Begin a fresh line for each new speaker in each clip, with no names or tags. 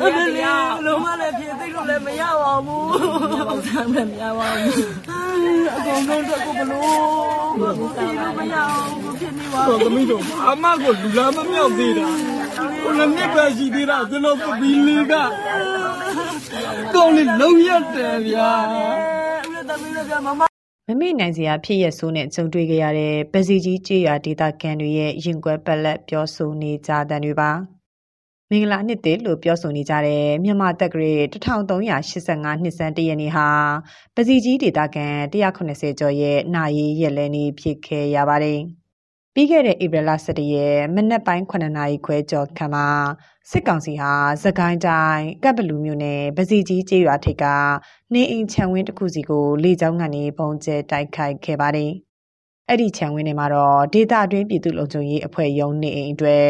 အဲ့ဒါလေလုံးဝလည်းဖြစ်သိလို့လည်းမရပါဘူး။ဘာသာမမရပါဘူး။အကုန်လုံးတော့ကိုဘလို့ဘာလို့သိလို့မရဘူးဖြစ်နေပါ
တော့သမီးတို့အမကိုလူလာမမြောက်သေးတာကိုလည်းနှစ်ပဲရှိသေးတာကျွန်တော်ပပီလေးကကောင်းလေးလုံးရတယ်ဗျာ။
ဦးသမီးတို့ကမမ
မမေ့နိုင်စရာဖြစ်ရဆိုးနဲ့ကြုံတွေ့ခဲ့ရတဲ့ပစီကြီးကြေးရွာဒေသခံတွေရဲ့ရင်ကွဲပက်လက်ပြောဆိုနေကြတဲ့တွေပါ မင်္ဂလာနှစ်တည်းလို့ပြောဆိုနေကြတဲ့မြန်မာတက္ကရာ1385နှစ်ဆန်းတရနေ့ဟာပစီကြီးဒေသခံ180ကျော်ရဲ့နာရီရက်လဲနေဖြစ်ခဲ့ရပါတယ်ပြီးခဲ့တဲ့ဧပြီလ17ရက်မနက်ပိုင်း9နာရီခွဲကျော်ခန့်မှာစစ်ကောင်စီဟာသကိုင်းတိုင်းကပ်ဘလူမြို့နယ်ပစီကြီးကျေးရွာထိပ်ကနေအိမ်ခြံဝင်းတစ်ခုစီကိုလေကြောင်းကနေပုံကျဲတိုက်ခိုက်ခဲ့ပါတယ်။အဲ့ဒီခြံဝင်းထဲမှာတော့ဒေတာတွင်းပြည်သူ့လုံခြုံရေးအဖွဲ့ရုံးနေအိမ်အတွက်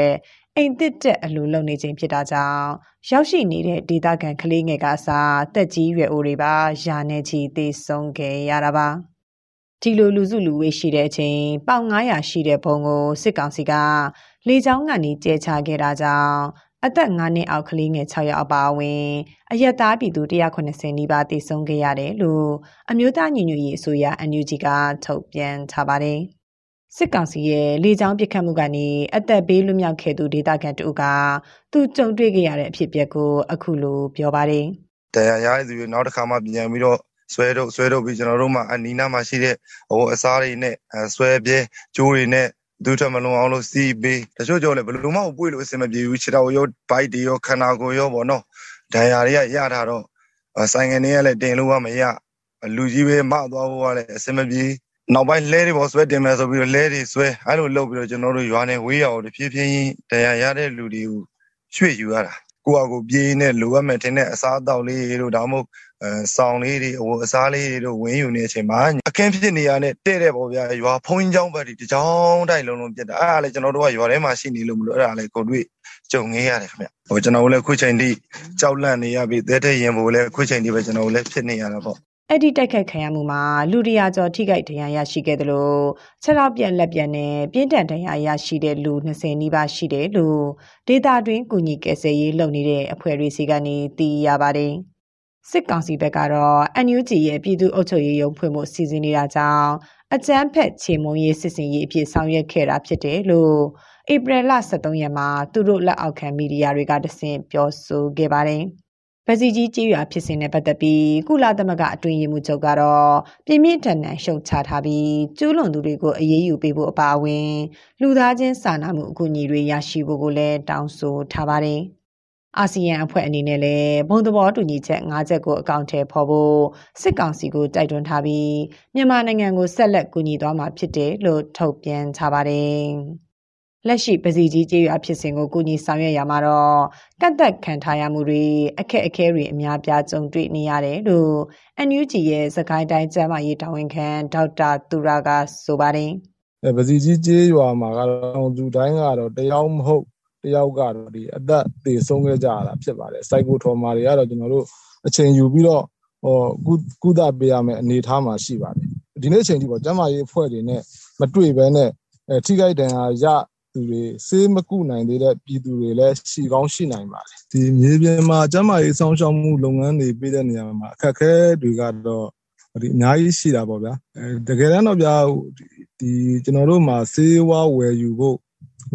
အိမ်တစ်တက်အလိုလုပ်နေခြင်းဖြစ်တာကြောင့်ရောက်ရှိနေတဲ့ဒေတာကန်ကလေးငယ်ကအစားတက်ကြီးရွယ်အိုတွေပါယာနေချီသေဆုံးခဲ့ရတာပါ။ဒီလိုလူစုလူဝေးရှိတဲ့အချိန်ပေါင်900ရှိတဲ့ဘုံကိုစစ်ကောင်စီကလေကြောင်းကနေကျဲချခဲ့တာကြောင့်အသက်9နှစ်အောက်ကလေးငယ်6ယောက်အပါအဝင်အရက်သားပြည်သူ190နီးပါးသေဆုံးခဲ့ရတယ်လို့အမျိုးသားညီညွတ်ရေးအစိုးရ NUG ကထုတ်ပြန်ထားပါတယ်။ စစ်ကောင်စီရဲ့လေကြောင်းပစ်ခတ်မှုကနေအသက်ဘေးလွတ်မြောက်ခဲ့သူဒေသခံတို့ကသူကြုံတွေ့ခဲ့ရတဲ့အဖြစ်အပျက်ကိုအခုလိုပြောပါတယ်။
တရားရတဲ့သူတွေနောက်တစ်ခါမှပြန်ပြီးတော့ဆွဲတော့ဆွဲတော့ပြီးကျွန်တော်တို့မှအနီးနားမှာရှိတဲ့ဟိုအစားတွေနဲ့အဲဆွဲပြဲကျိုးတွေနဲ့ဒုထမလုံးအောင်လို့စီးပေးတချို့ကြောင့်လည်းဘယ်လိုမှမပွေလို့အဆင်မပြေဘူးခြေတော်ရောဘိုက်တွေရောခန္ဓာကိုယ်ရောပေါ့နော်ဒဏ်ရာတွေကရတာတော့အဲဆိုင်ငယ်တွေကလည်းတင်လို့ကမရလူကြီးပဲမသွားဖို့ကလည်းအဆင်မပြေ နောက်ပိုင်းလဲတွေပေါ်ဆွဲတင်မယ်ဆိုပြီးတော့လဲတွေဆွဲအဲ့လိုလုပ်ပြီးတော့ကျွန်တော်တို့ရွာနဲ့ဝေးရအောင်တဖြည်းဖြည်းချင်းတရားရတဲ့လူတွေကိုရွှေ့ယူရတာကိုယ့်အကိုပြေးနေလိုအပ်မယ်ထင်တဲ့အစားအသောက်လေးတို့ဒါမှမဟုတ်အဲဆောင်းလေးတွေဟိုအစားလေးတွေတို့ဝင်းယူနေတဲ့အချိန်မှာအခင်းဖြစ်နေရတဲ့တဲ့တဲ့ပေါ့ဗျာရွာဖုံးချောင်းဘက်ဒီတချောင်းတိုင်းလုံးလုံးပြတ်တာအဲ့ဒါလည်းကျွန်တော်တို့ကရွာထဲမှာရှိနေလို့မလို့အဲ့ဒါလည်းကိုတွေ့ကြုံခဲ့ရတယ်ခင်ဗျဟိုကျွန်တော်တို့လည်းခုချိန်ထိကြောက်လန့်နေရပြီတဲတဲ့ရင်ဖို့လည်းခုချိန်ထိပဲကျွန်တော်တို့လည်းဖြစ်နေရတာပေါ့
အဲ့ဒီတိုက်ခိုက်ခံရမှုမှာလူတရာကျော်ထိခိုက်ဒဏ်ရာရရှိခဲ့တယ်လို့ခြေထောက်ပြက်လက်ပြက်နဲ့ပြင်းထန်ဒဏ်ရာရရှိတဲ့လူ20နီးပါးရှိတယ်လို့ဒေတာတွင်းကုညီကယ်ဆယ်ရေးလုပ်နေတဲ့အဖွဲ့တွေစီကနေသိရပါတယ်။စစ်ကောင်စီဘက်ကတော့ NUG ရဲ့ပြည်သူ့အုပ်ချုပ်ရေးရုံးဖွင့်မှုစီစဉ်နေတာကြောင့်အကြမ်းဖက်ချေမှုန်းရေးစစ်စင်ရေးအဖြစ်ဆောင်ရွက်ခဲ့တာဖြစ်တယ်လို့ဧပြီလ23ရက်မှာသူတို့လက်အောက်ခံမီဒီယာတွေကတဆင့်ပြောဆိုခဲ့ပါတယ်။ ပစီကြီးကြေးရွာဖြစ်စဉ်နဲ့ပတ်သက်ပြီးကုလသမဂ္ဂအတွင်းရေးမှူးချုပ်ကတော့ပြင်းပြင်းထန်ထန်ရှုတ်ချထားပြီးကျူးလွန်သူတွေကိုအရေးယူပေးဖို့အပါအဝင်လူသားချင်းစာနာမှုအကူအညီတွေရရှိဖို့ကိုလည်းတောင်းဆိုထားပါတယ်။အာဆီယံအဖွဲ့အနေနဲ့လည်းဘုံသဘောတူညီချက်၅ချက်ကိုအကောင့်ထဲဖော်ဖို့စစ်ကောင်စီကိုတိုက်တွန်းထားပြီးမြန်မာနိုင်ငံကိုဆက်လက်ကူညီသွားမှာဖြစ်တယ်လို့ထုတ်ပြန်ထားပါတယ်။ လက်ရှိပစီကြီးကြေးရွာဖြစ်စဉ်ကိုကုညီဆောင်ရွက်ရမှာတော့ကန့်သက်ခံထားရမှုတွေအခက်အခဲတွေအများပြားကြုံတွေ့နေရတယ်လို့ NUG ရဲ့စကိုင်းတိုင်းကျန်းမာရေးတာဝန်ခံဒေါက်တာသူရာကဆိုပါတယ်
အဲပစီကြီးကျေးရွာမှာကတော့သူတိုင်းကတော့တယောက်မဟုတ်တယောက်ကတော့ဒီအသက်သေဆုံးခဲ့ကြရတာဖြစ်ပါတယ်စိုက်ကိုထော်မာတွေကတော့ကျွန်တော်တို့အချိန်ယူပြီးတော့ဟောကုကုသပေးရမယ့်အနေအထားမှာရှိပါတယ်ဒီနေ့အချိန်ဒီပေါ့ကျန်းမာရေးအဖွဲ့တွေနဲ့မတွေ့ဘဲနဲ့အဲထိခိုက်ဒဏ်ရာရ သူတွေဆေးမကုနိုင်သေးတဲ့ပြည်သူတွေလည်းရှိကောင်းရှိနိုင်ပါတယ်ဒီမြေပြင်မှာကျန်းမာရေးဆောင်ရှောက်မှုလုပ်ငန်းတွေပေးတဲ့နေရာမှာအခက်အခဲတွေကတော့ဒီအများကြီးရှိတာပေါ့ဗျာအဲတကယ်တမ်းတော့ဗျာဒီကျွန်တော်တို့မှာဆေးဝါးဝယ်ယူဖို့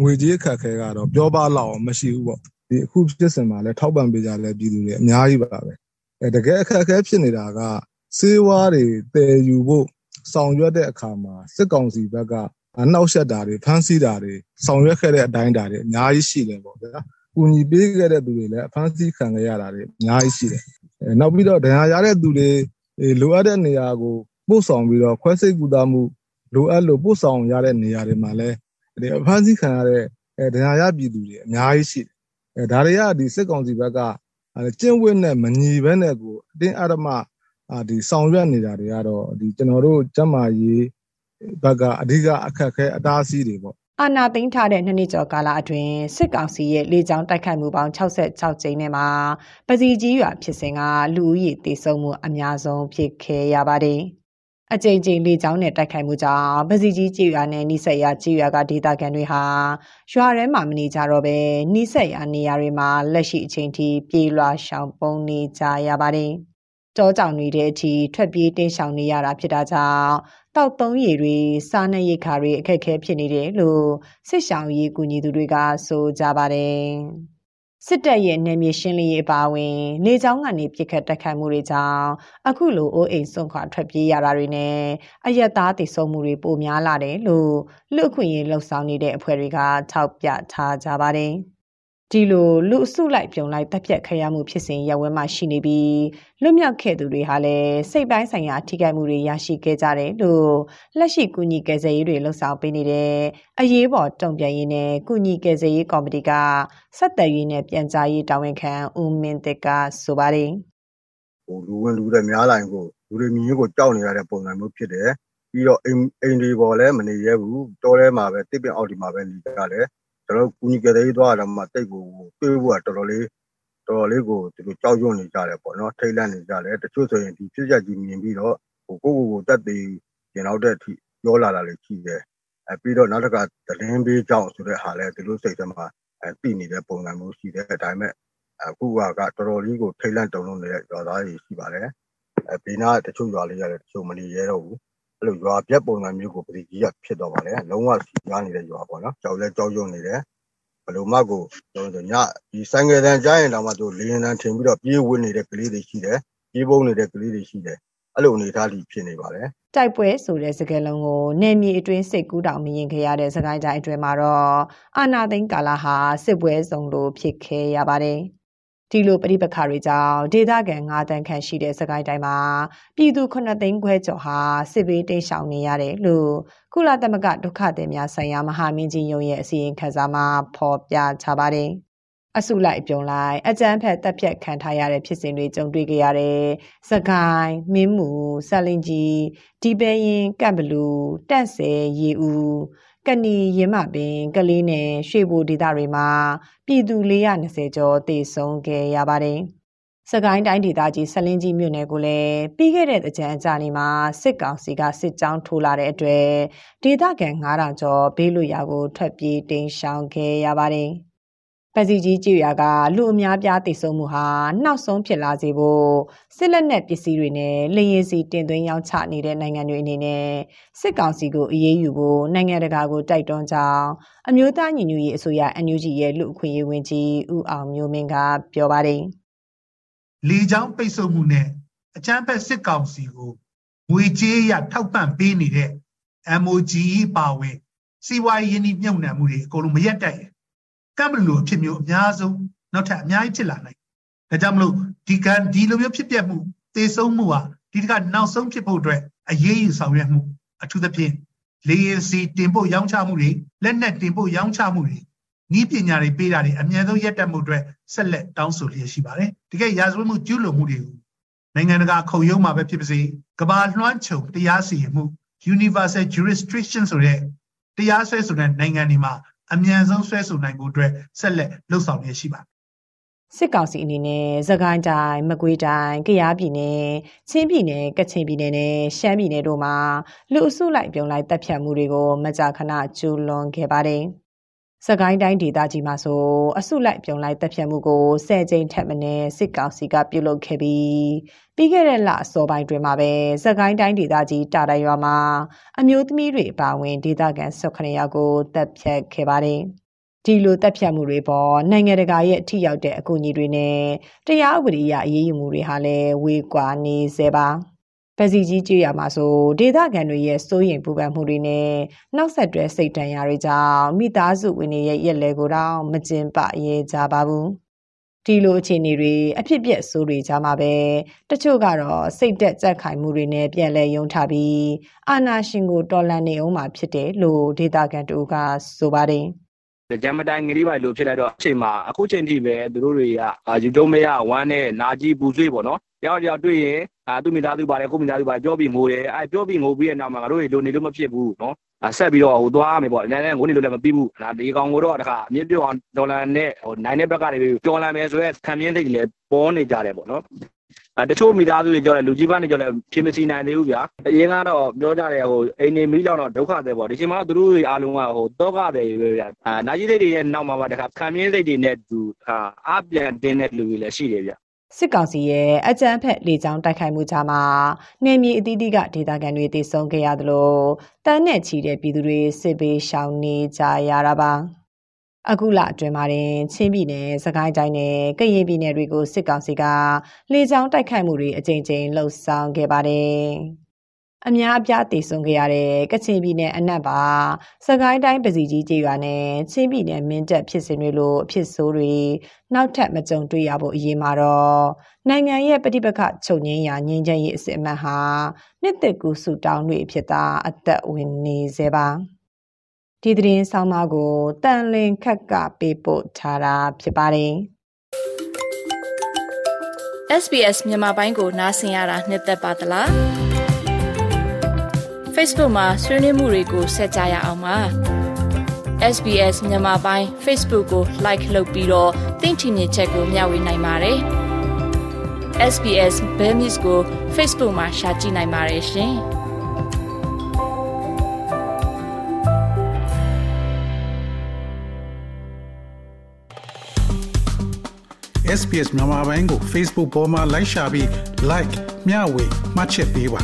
ငွေကြေးအခက်အခဲကတော့ပြောပါလောက်အောင်မရှိဘူးပေါ့ဒီအခုဖြစ်စဉ်မှာလည်းထောက်ပံ့ပေးကြတဲ့ပြည်သူတွေအများကြီးပါပဲအဲတကယ်အခက်အခဲဖြစ်နေတာကဆေးဝါးတွေတည်ယူဖို့ဆောင်ရွက်တဲ့အခါမှာစစ်ကောင်စီဘက်က နှောက်ယှက်တာတွေဖမ်းဆီးတာတွေဆောင်ရွက်ခဲ့တဲ့အတိုင်းအတာတွေအများကြီးရှိတယ်ပေါ့ဗျာ။ကူညီပေးခဲ့တဲ့သူတွေလည်းဖမ်းဆီးခံခဲ့ရတာတွေအများကြီးရှိတယ်။အဲနောက်ပြီးတော့ဒဏ်ရာရတဲ့သူတွေလိုအပ်တဲ့နေရာကိုပို့ဆောင်ပြီးတော့ခွဲစိတ်ကူတာမှုလိုအပ်လို့ပို့ဆောင်ရတဲ့နေရာတွေမှာလည်းဒီဖမ်းဆီးခံရတဲ့အဲဒဏ်ရာရပြည်သူတွေအများကြီးရှိတယ်။အဲဒါတွေကဒီစစ်ကောင်စီဘက်ကကျင့်ဝတ်နဲ့မညီဘဲနဲ့ကိုအတင်းအဓမ္မအာဒီဆောင်ရွက်နေတာတွေကတော့ဒီကျွန်တော်တို့ကျမ်းမာရေး ဘက်ကအဓိကအခက်ခဲအတားအဆီးတွေပေါ့
အာနာသိန်းထားတဲ့နှစ်နှစ်ကျော်ကာလအတွင်းစစ်ကောင်စီရဲ့လေကြောင်းတိုက်ခိုက်မှုပေါင်း66ကြိမ်နဲ့မှာပစီကြီးရွာဖြစ်စဉ်ကလူဦးရေသေဆုံးမှုအများဆုံးဖြစ်ခဲ့ရပါတယ်။အကြိမ်ကြိမ်လေကြောင်းနဲ့တိုက်ခိုက်မှုကြောင့်ပစီကြီးကြေးရွာနဲ့နိဆက်ရကြေးရွာကဒေသခံတွေဟာရွာထဲမှာမနေကြတော့ဘဲနိဆက်ရနေရာတွေမှာလက်ရှိအချိန်ထိပြေးလွှာရှောင်ပုန်းနေကြရပါတယ်။တောကြောင်တွေတဲ့အထိထွက်ပြေးတင်းရှောင်နေရတာဖြစ်တာကြောင့် တောက်သုံးရည်တွေစားနပ်ရိက္ခာတွေအခက်အခဲဖြစ်နေတယ်လို့စစ်ရှောင်ရေးကူညီသူတွေကဆိုကြပါတယ်။စစ်တပ်ရဲ့နယ်မြေရှင်းလင်းရေးအပါအဝင် လေကြောင်းကနေပြစ်ခတ်တိုက်ခိုက်မှုတွေကြောင့်အခုလိုအိုးအိမ်စွန့်ခွာထွက်ပြေးရတာတွေနဲ့အယက်သားတည်ဆုံမှုတွေပိုများလာတယ်လို့လူအခွင့်အရေးလှုပ်ဆောင်နေတဲ့အဖွဲ့တွေကထောက်ပြထားကြပါတယ်။ ဒီလိုလူအစုလိုက်ပြုံလိုက်တပ်ဖြတ်ခရမှုဖြစ်စဉ်ရပ်ဝဲမှာရှိနေပြီးလွတ်မြောက်ခဲ့သူတွေဟာလည်းစိတ်ပိုင်းဆိုင်ရာထိခိုက်မှုတွေရရှိခဲ့ကြတယ်လို့လက်ရှိကုညီကယ်ဆယ်ရေးတွေလှုပ်ဆောင်ပေးနေတဲ့အရေးပေါ်တုံ့ပြန်ရေးနဲ့ကုညီကယ်ဆယ်ရေးကော်မတီကဆက်သွယ်ရေးနဲ့ပြန်ကြားရေးတာဝန်ခံဦးမင်းတက်ကဆိုပါတယ်
ဟိုလူဝင်လူတွေများလာရင်ကိုလူတွေမြင်ကိုကြောက်နေရတဲ့ပုံစံမျိုးဖြစ်တယ်ပြီးတော့အိမ်အိမ်တွေပေါ်လည်းမနေရဘူးတောထဲမှာပဲတစ်ပင်အောက်ဒီမှာပဲနေကြတယ် ကျွန်တော်ကူညီကြတဲ့သွားတော့မှတိတ်ကိုတွေးဖို့ကတော်တော်လေးတော်တော်လေးကိုသူတို့ကြောက်ရွံ့နေကြတယ်ပေါ့နော်ထိတ်လန့်နေကြတယ်တချို့ဆိုရင်ဒီဖြစ်ချက်ကြီးမြင်ပြီးတော့ဟိုကိုကိုကိုတက်သေးရင်တော့တဲ့အထိပြောလာတာလေးရှိတယ်အဲပြီးတော့နောက်တစ်ခါသတင်းပေးကြောင်းဆိုတဲ့ဟာလဲသူတို့စိတ်ထဲမှာအဲသိနေတဲ့ပုံစံမျိုးရှိတယ်ဒါပေမဲ့အခုကကတော်တော်လေးကိုထိတ်လန့်တုန်လှုပ်နေတဲ့ရွာသားတွေရှိပါတယ်အဲဘေးနားတချို့ရွာလေးရတယ်တချို့မနေရတော့ဘူး အဲ့လိုရွာပြက်ပုံစံမျိုးကိုပရိကြီးကဖြစ်တော့ပါတယ်လုံးဝစီကားနေတဲ့ရွာပေါ့နော်ကြောက်လဲကြောက်ရွံ့နေတယ်ဘယ်လိုမှကိုကျွန်တော်ညဒီဆိုင်ငယ်တန်းကြားရင်တော့မှသူလေရင်တန်းထင်ပြီးတော့ပြေးဝင်နေတဲ့ကလေးတွေရှိတယ်ပြေးပုံနေတဲ့ကလေးတွေရှိတယ်အဲ့လိုအနေထားကြီးဖြစ်နေပါတယ်
တိုက်ပွဲဆိုတဲ့စကားလုံးကိုနယ်မြေအတွင်းစိတ်ကူးတောင်မြင်ခဲ့ရတဲ့စကိုင်းတိုင်းအတွင်းမှာတော့အာနာသိန်းကာလာဟာစစ်ပွဲစုံလို့ဖြစ်ခဲ့ရပါတယ် ဒီလိုပဋိပက္ခတွေကြောင့်ဒေသခံ9တန်းခန့်ရှိတဲ့စကိုင်းတိုင်းမှာပြည်သူ9သိန်းခွဲကျော်ဟာစစ်ဘေးတိတ်ရှောင်နေရတယ်လို့ကုလသမဂ္ဂဒုက္ခသည်များဆိုင်ရာမဟာမင်းကြီးရုံးရဲ့အစီရင်ခံစာမှာဖော်ပြထားပါတယ်။အစုလိုက်ပြုံလိုက်အကြမ်းဖက်တပ်ဖြတ်ခံထားရတဲ့ဖြစ်စဉ်တွေကြုံတွေ့ကြရတဲ့စကိုင်းမင်းမူဆက်လင်ကြီးဒီပဲရင်ကပ်ဘလူတန့်ဆယ်ရေဦး ကနီရင်မပင်ကလေးနယ်ရွှေဘိုဒေသတွေမှာပြည်သူ420ကျော်တေဆုံးခဲ့ရပါတယ်။စကိုင်းတိုင်းဒေသကြီးဆလင်းကြီးမြို့နယ်ကိုလည်းပြီးခဲ့တဲ့ကြံအကြနေမှာစစ်ကောင်စီကစစ်ကြောင်းထိုးလာတဲ့အတွက်ဒေသခံ9000ကျော်ဘေးလွတ်ရာကိုထွက်ပြေးတိမ်းရှောင်ခဲ့ရပါတယ်။ ပစီကြီးကြေးရွာကလူအများပြားတည်ဆုံမှုဟာနောက်ဆုံးဖြစ်လာစေဖို့စစ်လက်နက်ပစ္စည်းတွေနဲ့လျင်စီတင်သွင်းရောင်းချနေတဲ့နိုင်ငံတွေအနေနဲ့စစ်ကောင်စီကိုအရေးယူဖို့နိုင်ငံတကာကိုတိုက်တွန်းကြောင်းအမျိုးသားညီညွတ်ရေးအစိုးရ NUG ရဲ့လူအခွင့်အရေးဝန်ကြီးဦးအောင်မျိုးမင်းကပြောပါတယ်။
လေကြောင်းပိတ်ဆို့မှုနဲ့အကြမ်းဖက်စစ်ကောင်စီကိုငွေကြေးရထောက်ပံ့ပေးနေတဲ့ MOGE ပါဝင်စီးပွားရေးရင်းနှီးမြှုပ်နှံမှုတွေအကုန်လုံးမရက်တက်ရင် ကမ်ဘလူလိုအဖြစ်မျိုးအများဆုံးနောက်ထပ်အများကြီးဖြစ်လာနိုင်ဒါကြောင့်မလို့ဒီကံဒီလိုမျိုးဖြစ်ပျက်မှုသေဆုံးမှုဟာဒီတကနောက်ဆုံးဖြစ်ဖို့အတွက်အရေးယူဆောင်ရွက်မှုအထူးသဖြင့်လေရင်စီတင်ဖို့ရောင်းချမှုတွေလက်နက်တင်ဖို့ရောင်းချမှုတွေဤပညာတွေပေးတာတွေအများဆုံးရက်တက်မှုအတွက်ဆက်လက်တောင်းဆိုလျက်ရှိပါတယ်တကယ်ရာဇဝတ်မှုကျူးလွန်မှုတွေကိုနိုင်ငံတကာခုံရုံးမှာပဲဖြစ်ပါစေကမ္ဘာလွှမ်းခြုံတရားစီရင်မှု universal jurisdiction ဆိုတဲ့တရားစွဲဆိုတဲ့နိုင်ငံတွေမှာ အမြန်ဆုံးဆွဲဆိုနိုင်ဖို့အတွက်ဆက်လက်လှုပ်ဆောင်ရရှိပါတယ်
စစ်ကောင်စီအနေနဲ့သခိုင်းတိုင်းမကွေးတိုင်းကယားပြည်နယ်ချင်းပြည်နယ်ကချင်ပြည်နယ်နဲ့ရှမ်းပြည်နယ်တို့မှာလူအစုလိုက်ပြုံလိုက်တပ်ဖြတ်မှုတွေကိုမကြာခဏကျူးလွန်ခဲ့ပါတယ်။ စကိုင်းတိုင်းဒေသကြီးမှာဆိုအစုလိုက်ပြုံလိုက်တပ်ဖြတ်မှုကိုဆယ်ကြိမ်ထက်မနည်းစစ်ကောင်စီကပြုလုပ်ခဲ့ပြီးပြီးခဲ့တဲ့လအစောပိုင်းတွင်မှာပဲစကိုင်းတိုင်းဒေသကြီးတာတိုင်ရွာမှာအမျိုးသမီးတွေအပါအဝင်ဒေသခံ18ယောက်ကိုတပ်ဖြတ်ခဲ့ပါတယ်။ဒီလိုတပ်ဖြတ်မှုတွေပေါ်နိုင်ငံတကာရဲ့အထိရောက်တဲ့အကူအညီတွေနဲ့တရားဥပဒေအရအရေးယူမှုတွေဟာလည်းဝေကွာနေစေပါ။ ပစီကြီးကြေးရမှာဆိုဒေသခံတွေရဲ့စိုးရိမ်ပူပန်မှုတွေနဲ့နောက်ဆက်တွဲစိတ်တန်ရာတွေကြောင့်မိသားစုဝင်တွေရဲ့ရက်လဲကိုတော့မကျင်ပရဲကြပါဘူးဒီလိုအခြေအနေတွေအဖြစ်ပြက်ဆိုးတွေကြမှာပဲတချို့ကတော့စိတ်တက်ကြက်ခိုင်မှုတွေနဲ့ပြန်လဲယုံထပြီးအာနာရှင်ကိုတော်လန်နေအောင်မှာဖြစ်တယ်လို့ဒေတာကန်တူကဆိုပါတယ်
ဂျမ်မတိုင်ငရီပါလို့ဖြစ်လိုက်တော့အချိန်မှာအခုချိန်ထိပဲသူတို့တွေကယူတုံးမရဝမ်းနဲ့နာကြီးပူဆွေးပေါ့နော်တယောက်တယောက်တွေ့ရင် အာသူမိသားစုပါတယ်ကိုမိသားစုပါပြောပြီးငိုတယ်အဲပြောပြီးငိုပြီးတဲ့နောက်မှာငါတို့တွေလိုနေလို့မဖြစ်ဘူးနော်အဆက်ပြီးတော့ဟိုသွားမယ်ပေါ့အနေနဲ့ငိုနေလို့လည်းမပြီးဘူးဒါဒီကောင်ကိုတော့တခါအမြင့်ပြောအောင်ဒေါ်လာနဲ့ဟိုနိုင်တဲ့ဘက်ကနေပြောလာမယ်ဆိုရဲခံမြင့်သိတယ်လည်းပေါ်နေကြတယ်ပေါ့နော်အဲတချို့မိသားစုတွေကြောတယ်လူကြီးပိုင်းတွေကြောလည်းဖြေမစီနိုင်သေးဘူးဗျာအရင်ကတော့ပြောကြတယ်ဟိုအိမ်နေမီးကြောင့်တော့ဒုက္ခတွေပေါ့ဒီချိန်မှာသူတို့တွေအားလုံးကဟိုတောကတွေပဲဗျာအာနာကြီးစိတ်တွေရဲ့နောက်မှာပါတခါခံမြင့်စိတ်တွေနဲ့သူအာအပြန်တင်းတဲ့လူတွေလည်းရှိတယ်ဗျာ
စစ်ကောင်စီရဲ့အကြမ်းဖက်လေကြောင်းတိုက်ခိုက်မှုကြားမှာနေမြေအသီးသီးကဒေသခံတွေတည်ဆုံခဲ့ရသလိုတန်းနဲ့ချီတဲ့ပြည်သူတွေစစ်ဘေးရှောင်နေကြရတာပါအခုလအတွင်းမှာတင်ချင်းပြည်နယ်စကိုင်းတိုင်းနဲ့ကရင်ပြည်နယ်တွေကိုစစ်ကောင်စီကလေကြောင်းတိုက်ခိုက်မှုတွေအကြိမ်ကြိမ်လှုပ်ဆောင်ခဲ့ပါတယ် အများအပြားတည်ဆုံခဲ့ရတဲ့ကချင်ပြည်နယ်အနက်ပါစကိုင်းတိုင်းပစီကြီးကျေးရွာနဲ့ချင်းပြည်နယ်မင်းတပ်ဖြစ်စဉ်တွေလိုအဖြစ်ဆိုးတွေနောက်ထပ်မကြုံတွေ့ရဖို့အရေးမှာတော့နိုင်ငံရဲ့ပဋိပက္ခချုပ်ငြိမ်းရာငြိမ်းချမ်းရေးအစစ်အမှန်ဟာနှစ်သက်ကူစုတောင်းတွေအဖြစ်သာအသက်ဝင်နေစေပါဒီသတင်းဆောင်မကိုတန်လင်ခက်ကပေးပို့ထားတာဖြစ်ပါတယ်
SBS မြန်မာပိုင်းကိုနားဆင်ရတာနှစ်သက်ပါတလား Facebook မှာဆွေးနွေးမှုတွေကိုဆက်ကြရအောင်ပါ SBS မြန်မာပိုင်း Facebook ကို like လုပ်ပြီးတော့သင်ချင်တဲ့ချက်ကိုမျှဝေနိုင်ပါတယ် SBS Bemis ကို Facebook မှာ share ကြည့်နိုင်ပါတယ်ရှင်
SPS မြန်မာပိုင်းကို Facebook ပေါ်မှာ like ရှာပြီး like မျှဝေမှတ်ချက်ပေးပါ